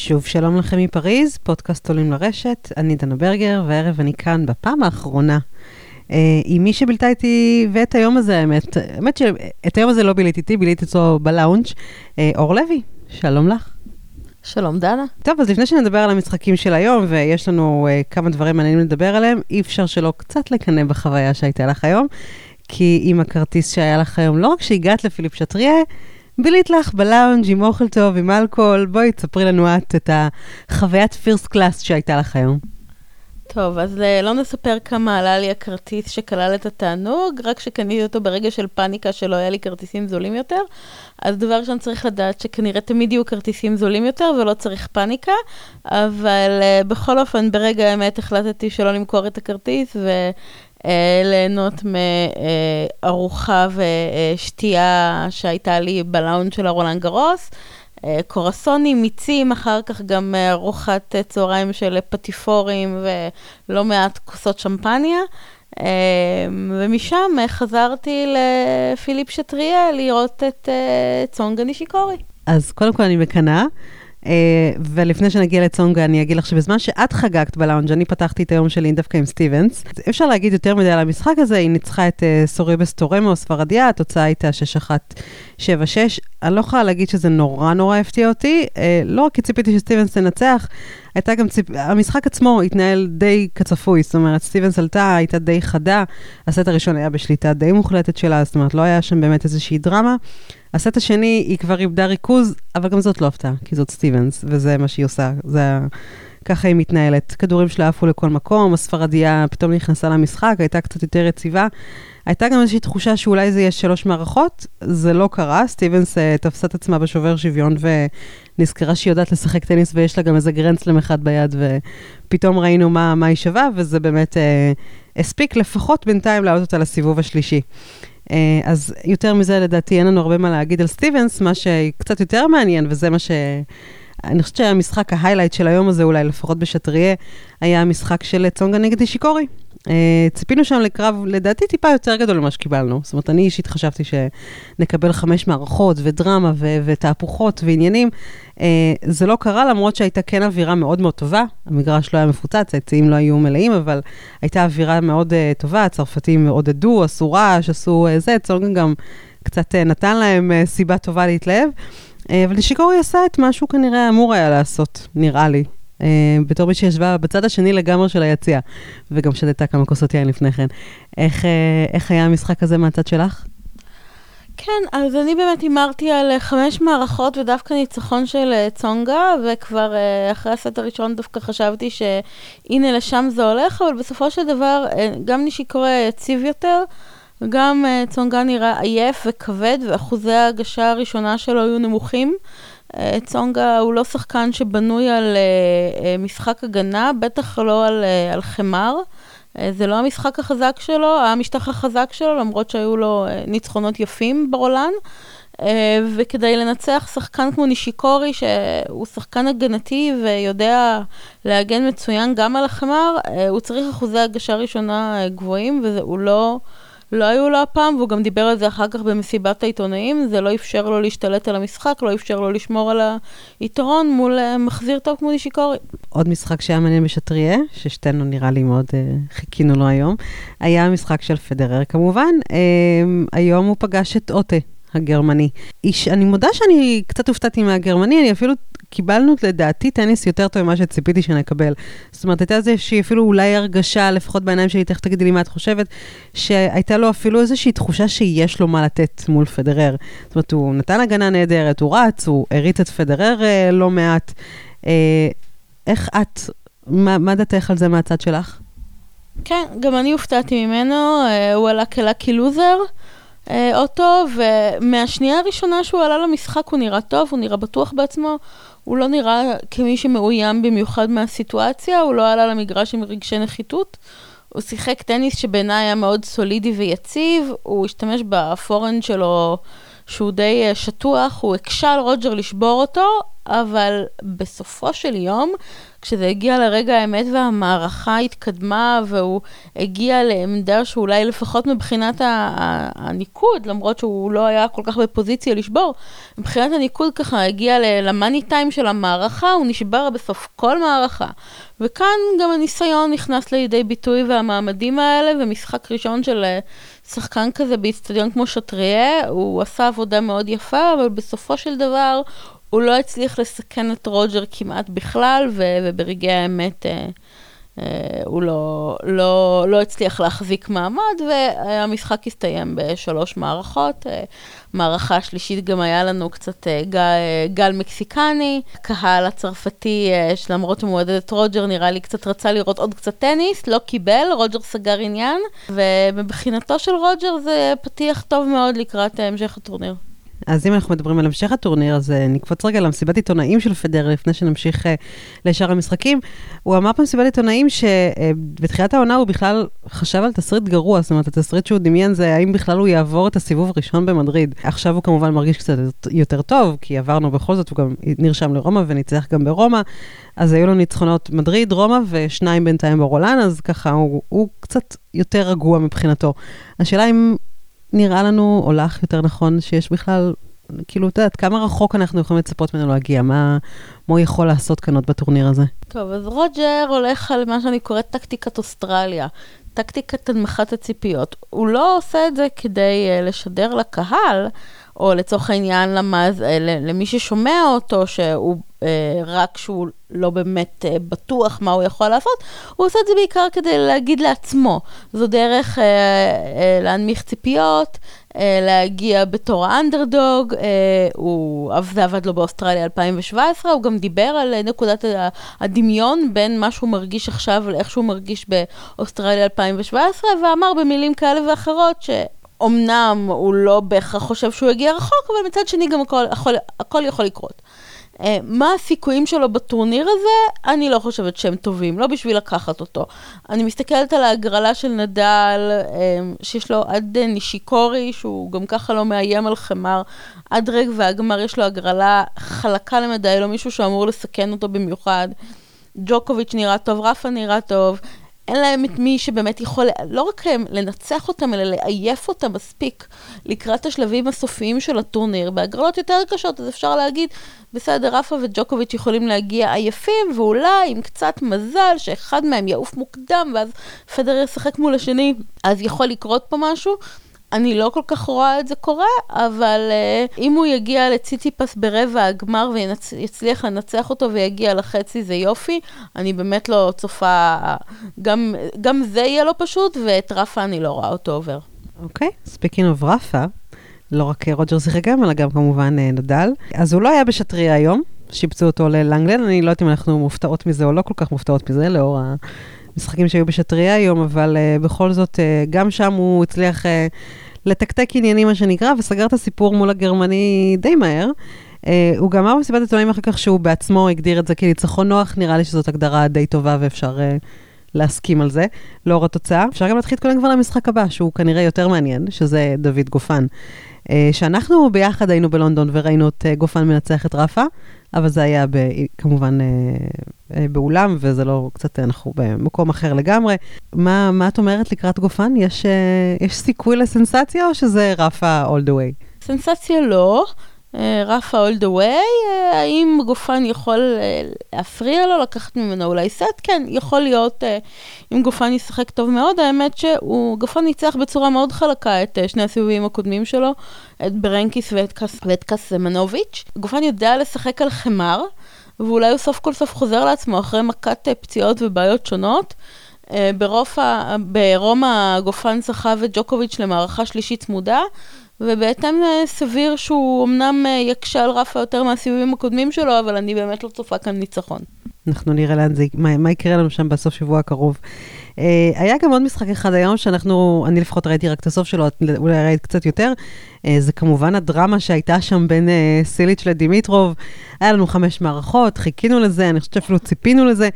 שוב שלום לכם מפריז, פודקאסט עולים לרשת, אני דנה ברגר, והערב אני כאן בפעם האחרונה אה, עם מי שבילתה איתי ואת היום הזה, האמת. האמת שאת היום הזה לא ביליתי איתי, ביליתי אצלו בלאונג', אה, אור לוי, שלום לך. שלום דנה. טוב, אז לפני שנדבר על המשחקים של היום, ויש לנו uh, כמה דברים מעניינים לדבר עליהם, אי אפשר שלא קצת לקנא בחוויה שהייתה לך היום, כי עם הכרטיס שהיה לך היום, לא רק שהגעת לפיליפ שטריה, בילית לך בלאונג' עם אוכל טוב, עם אלכוהול, בואי תספרי לנו את את החוויית פירסט קלאס שהייתה לך היום. טוב, אז אה, לא נספר כמה עלה לי הכרטיס שכלל את התענוג, רק שקניתי אותו ברגע של פאניקה שלא היה לי כרטיסים זולים יותר. אז דבר ראשון צריך לדעת שכנראה תמיד יהיו כרטיסים זולים יותר ולא צריך פאניקה, אבל uh, בכל אופן, ברגע האמת החלטתי שלא למכור את הכרטיס וליהנות uh, מארוחה ושתייה שהייתה לי בלאונג' של הרולאן גארוס. קרואסונים, מיצים, אחר כך גם ארוחת צהריים של פטיפורים ולא מעט כוסות שמפניה. ומשם חזרתי לפיליפ שטריה לראות את צונגה נישיקורי. אז קודם כל אני מקנאה. אה, ולפני שנגיע לצונגה, אני אגיד לך שבזמן שאת חגגת בלאונג', אני פתחתי את היום שלי דווקא עם סטיבנס. אפשר להגיד יותר מדי על המשחק הזה, היא ניצחה את אה, סוריבס טורמו, ספרדיה, התוצאה הייתה 6-1-7-6. אני לא יכולה להגיד שזה נורא נורא הפתיע אותי, uh, לא רק כי ציפיתי שסטיבנס תנצח, הייתה גם ציפ... המשחק עצמו התנהל די כצפוי, זאת אומרת, סטיבנס עלתה, הייתה די חדה, הסט הראשון היה בשליטה די מוחלטת שלה, זאת אומרת, לא היה שם באמת איזושהי דרמה. הסט השני, היא כבר איבדה ריכוז, אבל גם זאת לא הפתעה, כי זאת סטיבנס, וזה מה שהיא עושה, זה... ככה היא מתנהלת. כדורים שלה עפו לכל מקום, הספרדיה פתאום נכנסה למשחק, הייתה קצת יותר יציבה. הייתה גם איזושהי תחושה שאולי זה יהיה שלוש מערכות, זה לא קרה, סטיבנס אה, תפסה את עצמה בשובר שוויון ונזכרה שהיא יודעת לשחק טניס ויש לה גם איזה גרנדסלם אחד ביד, ופתאום ראינו מה, מה היא שווה, וזה באמת אה, הספיק לפחות בינתיים להעלות אותה לסיבוב השלישי. אה, אז יותר מזה, לדעתי, אין לנו הרבה מה להגיד על סטיבנס, מה שקצת יותר מעניין, וזה מה ש... אני חושבת שהמשחק, ה highlight של היום הזה, אולי לפחות בשטריה, היה המשחק של צונגה נגד אישיקורי. Uh, ציפינו שם לקרב, לדעתי, טיפה יותר גדול ממה שקיבלנו. זאת אומרת, אני אישית חשבתי שנקבל חמש מערכות ודרמה ו- ותהפוכות ועניינים. Uh, זה לא קרה, למרות שהייתה כן אווירה מאוד מאוד טובה. המגרש לא היה מפוצץ, היציעים לא היו מלאים, אבל הייתה אווירה מאוד uh, טובה. הצרפתים עודדו, עשו רעש, עשו uh, זה, צונגה גם קצת uh, נתן להם uh, סיבה טובה להתלהב. אה, אבל נשיקורי עשה את מה שהוא כנראה אמור היה לעשות, נראה לי. Uh, בתור מי שישבה בצד השני לגמרי של היציע, וגם שתתה כמה כוסות יין לפני כן. איך, uh, איך היה המשחק הזה מהצד שלך? כן, אז אני באמת הימרתי על חמש מערכות ודווקא ניצחון של צונגה, וכבר אחרי הסט הראשון דווקא חשבתי שהנה לשם זה הולך, אבל בסופו של דבר גם נשיקורי יציב יותר. וגם uh, צונגה נראה עייף וכבד, ואחוזי ההגשה הראשונה שלו היו נמוכים. Uh, צונגה הוא לא שחקן שבנוי על uh, משחק הגנה, בטח לא על, על חמר. זה לא המשחק החזק שלו, המשטח החזק שלו, למרות שהיו לו ניצחונות יפים ברולן. וכדי לנצח שחקן כמו נישיקורי, שהוא שחקן הגנתי ויודע להגן מצוין גם על החמר, הוא צריך אחוזי הגשה ראשונה גבוהים, והוא לא... לא היו לו הפעם, והוא גם דיבר על זה אחר כך במסיבת העיתונאים, זה לא אפשר לו להשתלט על המשחק, לא אפשר לו לשמור על היתרון מול uh, מחזיר טוב כמו נישיקורי. עוד משחק שהיה מעניין בשטריה, ששתינו נראה לי מאוד uh, חיכינו לו היום, היה המשחק של פדרר כמובן. Uh, היום הוא פגש את אוטה. הגרמני. איש, אני מודה שאני קצת הופתעתי מהגרמני, אני אפילו קיבלנו לדעתי טניס יותר טוב ממה שציפיתי שנקבל. זאת אומרת, הייתה איזושהי אפילו אולי הרגשה, לפחות בעיניים שלי, תכף תגידי לי מה את חושבת, שהייתה לו אפילו איזושהי תחושה שיש לו מה לתת מול פדרר. זאת אומרת, הוא נתן הגנה נהדרת, הוא רץ, הוא הריץ את פדרר אה, לא מעט. אה, איך את, מה, מה דעתך על זה מהצד שלך? כן, גם אני הופתעתי ממנו, אה, הוא עלה כלאקי לוזר. אה, אוטו, ומהשנייה הראשונה שהוא עלה למשחק הוא נראה טוב, הוא נראה בטוח בעצמו, הוא לא נראה כמי שמאוים במיוחד מהסיטואציה, הוא לא עלה למגרש עם רגשי נחיתות. הוא שיחק טניס שבעיניי היה מאוד סולידי ויציב, הוא השתמש בפורנד שלו שהוא די אה, שטוח, הוא הקשה על רוג'ר לשבור אותו, אבל בסופו של יום, כשזה הגיע לרגע האמת והמערכה התקדמה והוא הגיע לעמדה שאולי לפחות מבחינת הניקוד, למרות שהוא לא היה כל כך בפוזיציה לשבור, מבחינת הניקוד ככה הגיע למאני טיים של המערכה, הוא נשבר בסוף כל מערכה. וכאן גם הניסיון נכנס לידי ביטוי והמעמדים האלה, ומשחק ראשון של אה, שחקן כזה באיצטדיון כמו שטריה, הוא עשה עבודה מאוד יפה, אבל בסופו של דבר הוא לא הצליח לסכן את רוג'ר כמעט בכלל, ו- וברגעי האמת אה, אה, הוא לא, לא, לא הצליח להחזיק מעמד, והמשחק הסתיים בשלוש מערכות. אה, מערכה שלישית גם היה לנו קצת אה, גל, אה, גל מקסיקני, קהל הצרפתי, אה, שלמרות שמועדד את רוג'ר, נראה לי קצת רצה לראות עוד קצת טניס, לא קיבל, רוג'ר סגר עניין, ומבחינתו של רוג'ר זה פתיח טוב מאוד לקראת המשך הטורניר. אז אם אנחנו מדברים על המשך הטורניר, אז אה, נקפוץ רגע למסיבת עיתונאים של פדר לפני שנמשיך uh, לשאר המשחקים. הוא אמר במסיבת עיתונאים שבתחילת העונה הוא בכלל חשב על תסריט גרוע, זאת אומרת, התסריט שהוא דמיין זה האם בכלל הוא יעבור את הסיבוב הראשון במדריד. עכשיו הוא כמובן מרגיש קצת יותר טוב, כי עברנו בכל זאת, הוא גם נרשם לרומא וניצח גם ברומא. אז היו לו ניצחונות מדריד, רומא ושניים בינתיים ברולן, אז ככה הוא, הוא קצת יותר רגוע מבחינתו. השאלה אם נראה לנו, או לך יותר נכון, שיש בכלל, כאילו, את יודעת, כמה רחוק אנחנו יכולים לצפות ממנו להגיע? מה, מה הוא יכול לעשות כאן עוד בטורניר הזה? טוב, אז רוג'ר הולך על מה שאני קוראת טקטיקת אוסטרליה. טקטיקת הנמכת הציפיות. הוא לא עושה את זה כדי uh, לשדר לקהל, או לצורך העניין למז, אה, למי ששומע אותו, שהוא אה, רק שהוא לא באמת אה, בטוח מה הוא יכול לעשות, הוא עושה את זה בעיקר כדי להגיד לעצמו. זו דרך אה, אה, להנמיך ציפיות, אה, להגיע בתור האנדרדוג, אה, הוא, זה עבד לו באוסטרליה 2017, הוא גם דיבר על אה, נקודת הדמיון בין מה שהוא מרגיש עכשיו לאיך שהוא מרגיש באוסטרליה 2017, ואמר במילים כאלה ואחרות ש... אמנם הוא לא בהכרח חושב שהוא יגיע רחוק, אבל מצד שני גם הכל, הכל, הכל יכול לקרות. Uh, מה הסיכויים שלו בטורניר הזה? אני לא חושבת שהם טובים, לא בשביל לקחת אותו. אני מסתכלת על ההגרלה של נדל, uh, שיש לו עד uh, נישיקורי, שהוא גם ככה לא מאיים על חמר, עד רגע והגמר יש לו הגרלה חלקה למדי, לא מישהו שאמור לסכן אותו במיוחד. ג'וקוביץ' נראה טוב, רפה נראה טוב. אין להם את מי שבאמת יכול, לא רק לנצח אותם, אלא לעייף אותם מספיק לקראת השלבים הסופיים של הטורניר. בהגרלות יותר קשות, אז אפשר להגיד, בסדר, רפה וג'וקוביץ' יכולים להגיע עייפים, ואולי עם קצת מזל שאחד מהם יעוף מוקדם, ואז פדר ישחק מול השני, אז יכול לקרות פה משהו. אני לא כל כך רואה את זה קורה, אבל uh, אם הוא יגיע לציציפס ברבע הגמר ויצליח לנצח אותו ויגיע לחצי זה יופי. אני באמת לא צופה, גם, גם זה יהיה לא פשוט, ואת רפה אני לא רואה אותו עובר. אוקיי, speaking of רפה, לא רק רוג'ר שיחק גם, אלא גם כמובן אה, נדל. אז הוא לא היה בשטריה היום, שיפצו אותו ללנגלן, אני לא יודעת אם אנחנו מופתעות מזה או לא כל כך מופתעות מזה, לאור המשחקים שהיו בשטריה היום, אבל אה, בכל זאת, אה, גם שם הוא הצליח... אה, לתקתק עניינים, מה שנקרא, וסגר את הסיפור מול הגרמני די מהר. אה, הוא גם אמר במסיבת עיתונאים אחר כך שהוא בעצמו הגדיר את זה כניצחון נוח, נראה לי שזאת הגדרה די טובה ואפשר אה, להסכים על זה, לאור התוצאה. אפשר גם להתחיל להתכונן כבר למשחק הבא, שהוא כנראה יותר מעניין, שזה דוד גופן. Uh, שאנחנו ביחד היינו בלונדון וראינו את uh, גופן מנצח את רפה, אבל זה היה ב, כמובן uh, uh, באולם, וזה לא, קצת, אנחנו במקום אחר לגמרי. מה, מה את אומרת לקראת גופן? יש, יש סיכוי לסנסציה או שזה רפה all the way? סנסציה לא. אה, רפה all the way, אה, האם גופן יכול אה, להפריע לו, לקחת ממנו אולי סט? כן, יכול להיות, אם גופן ישחק טוב מאוד, האמת שהוא, גופן ניצח בצורה מאוד חלקה את שני הסיבובים הקודמים שלו, את ברנקיס ואת, קס, ואת קסמנוביץ'. גופן יודע לשחק על חמר, ואולי הוא סוף כל סוף חוזר לעצמו אחרי מכת פציעות ובעיות שונות. ברומא גופן זכה וג'וקוביץ' למערכה שלישית צמודה, ובהתאם אה, סביר שהוא אמנם אה, יקשה על רפה יותר מהסיבובים הקודמים שלו, אבל אני באמת לא צופה כאן ניצחון. אנחנו נראה לאן זה, מה, מה יקרה לנו שם בסוף שבוע הקרוב. אה, היה גם עוד משחק אחד היום שאנחנו, אני לפחות ראיתי רק את הסוף שלו, אולי ראית קצת יותר. אה, זה כמובן הדרמה שהייתה שם בין אה, סיליץ' לדימיטרוב. היה לנו חמש מערכות, חיכינו לזה, אני חושבת שאפילו ציפינו לזה.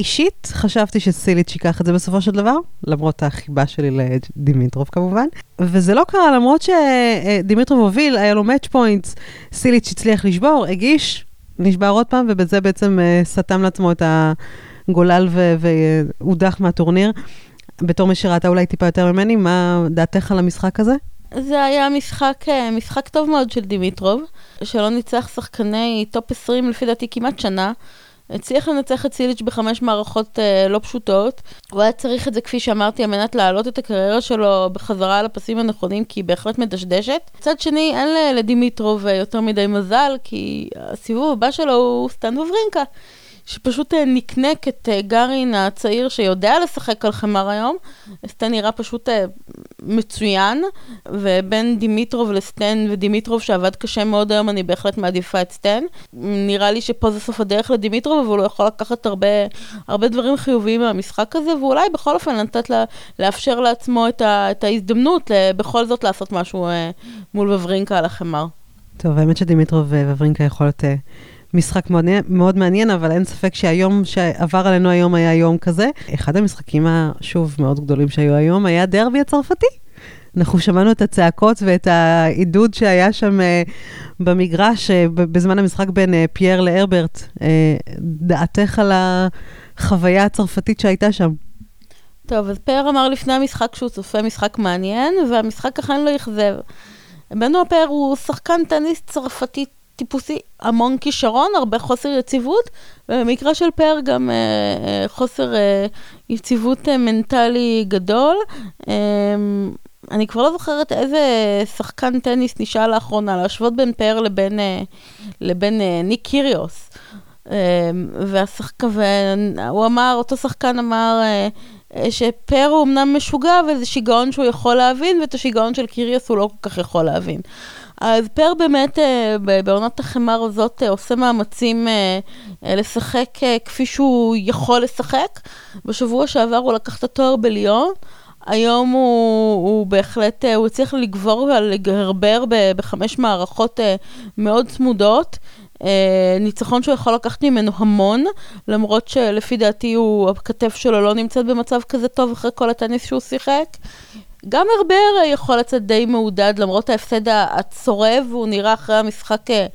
אישית חשבתי שסיליץ' ייקח את זה בסופו של דבר, למרות החיבה שלי לדימיטרוב כמובן. וזה לא קרה, למרות שדימיטרוב הוביל, היה לו match points, סיליץ' הצליח לשבור, הגיש, נשבר עוד פעם, ובזה בעצם אה, סתם לעצמו את הגולל והודח מהטורניר. בתור מי שראתה אולי טיפה יותר ממני, מה דעתך על המשחק הזה? זה היה משחק, אה, משחק טוב מאוד של דימיטרוב, שלא ניצח שחקני טופ 20 לפי דעתי כמעט שנה. הצליח לנצח את סיליץ' בחמש מערכות אה, לא פשוטות. הוא היה צריך את זה, כפי שאמרתי, על מנת להעלות את הקריירה שלו בחזרה על הפסים הנכונים, כי היא בהחלט מדשדשת. מצד שני, אין לדימיטרוב אה, יותר מדי מזל, כי הסיבוב הבא שלו הוא סטן וברינקה. שפשוט אה, נקנק את אה, גארין הצעיר שיודע לשחק על חמר היום. סטן נראה פשוט אה, מצוין, ובין דימיטרוב לסטן ודימיטרוב שעבד קשה מאוד היום, אני בהחלט מעדיפה את סטן. נראה לי שפה זה סוף הדרך לדימיטרוב, אבל הוא יכול לקחת הרבה, הרבה דברים חיוביים מהמשחק הזה, ואולי בכל אופן לתת לה, לאפשר לעצמו את, ה, את ההזדמנות בכל זאת לעשות משהו מול וברינקה על החמר. טוב, האמת שדימיטרוב וברינקה יכול להיות... משחק מאוד, מאוד מעניין, אבל אין ספק שהיום שעבר עלינו היום היה יום כזה. אחד המשחקים, שוב, מאוד גדולים שהיו היום, היה דרבי הצרפתי. אנחנו שמענו את הצעקות ואת העידוד שהיה שם uh, במגרש uh, בזמן המשחק בין uh, פייר להרברט. Uh, דעתך על החוויה הצרפתית שהייתה שם? טוב, אז פייר אמר לפני המשחק שהוא צופה משחק מעניין, והמשחק אכן לא אכזב. בנו הפייר הוא שחקן טניס צרפתי טיפוסי, המון כישרון, הרבה חוסר יציבות, ובמקרה של פאר גם אה, אה, חוסר אה, יציבות אה, מנטלי גדול. אה, אני כבר לא זוכרת איזה שחקן טניס נשאל לאחרונה, להשוות בין פאר לבין, אה, לבין אה, ניק קיריוס. אה, והשחק... והוא אמר, אותו שחקן אמר, אה, שפאר הוא אמנם משוגע, אבל זה שיגעון שהוא יכול להבין, ואת השיגעון של קיריוס הוא לא כל כך יכול להבין. אז פר באמת אה, בעונת החמר הזאת אה, עושה מאמצים לשחק כפי שהוא יכול לשחק. בשבוע שעבר הוא לקח את התואר בליון. היום הוא, הוא בהחלט, הוא הצליח לגבור ולגרבר בחמש מערכות מאוד צמודות. ניצחון שהוא יכול לקחת ממנו המון, למרות שלפי דעתי הוא, הכתף שלו לא נמצאת במצב כזה טוב אחרי כל הטניס שהוא שיחק. גם הרבר יכול לצאת די מעודד למרות ההפסד הצורב, הוא נראה אחרי המשחק אה,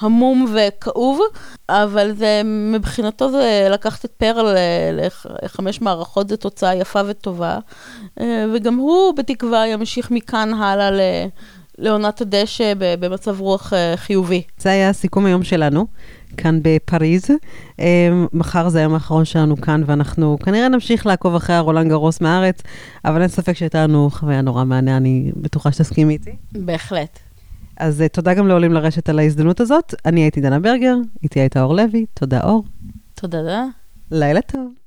המום וכאוב, אבל זה, מבחינתו זה לקחת את פרל לחמש מערכות, זו תוצאה יפה וטובה, אה, וגם הוא בתקווה ימשיך מכאן הלאה ל... לעונת הדשא במצב רוח אה, חיובי. זה היה הסיכום היום שלנו. כאן בפריז. אמ, מחר זה היום האחרון שלנו כאן, ואנחנו כנראה נמשיך לעקוב אחרי הרולנד גרוס מהארץ, אבל אין ספק שהייתה לנו חוויה נורא מענה, אני בטוחה שתסכימי איתי. בהחלט. אז uh, תודה גם לעולים לרשת על ההזדמנות הזאת. אני הייתי דנה ברגר, איתי הייתה אור לוי, תודה אור. תודה. לילה טוב.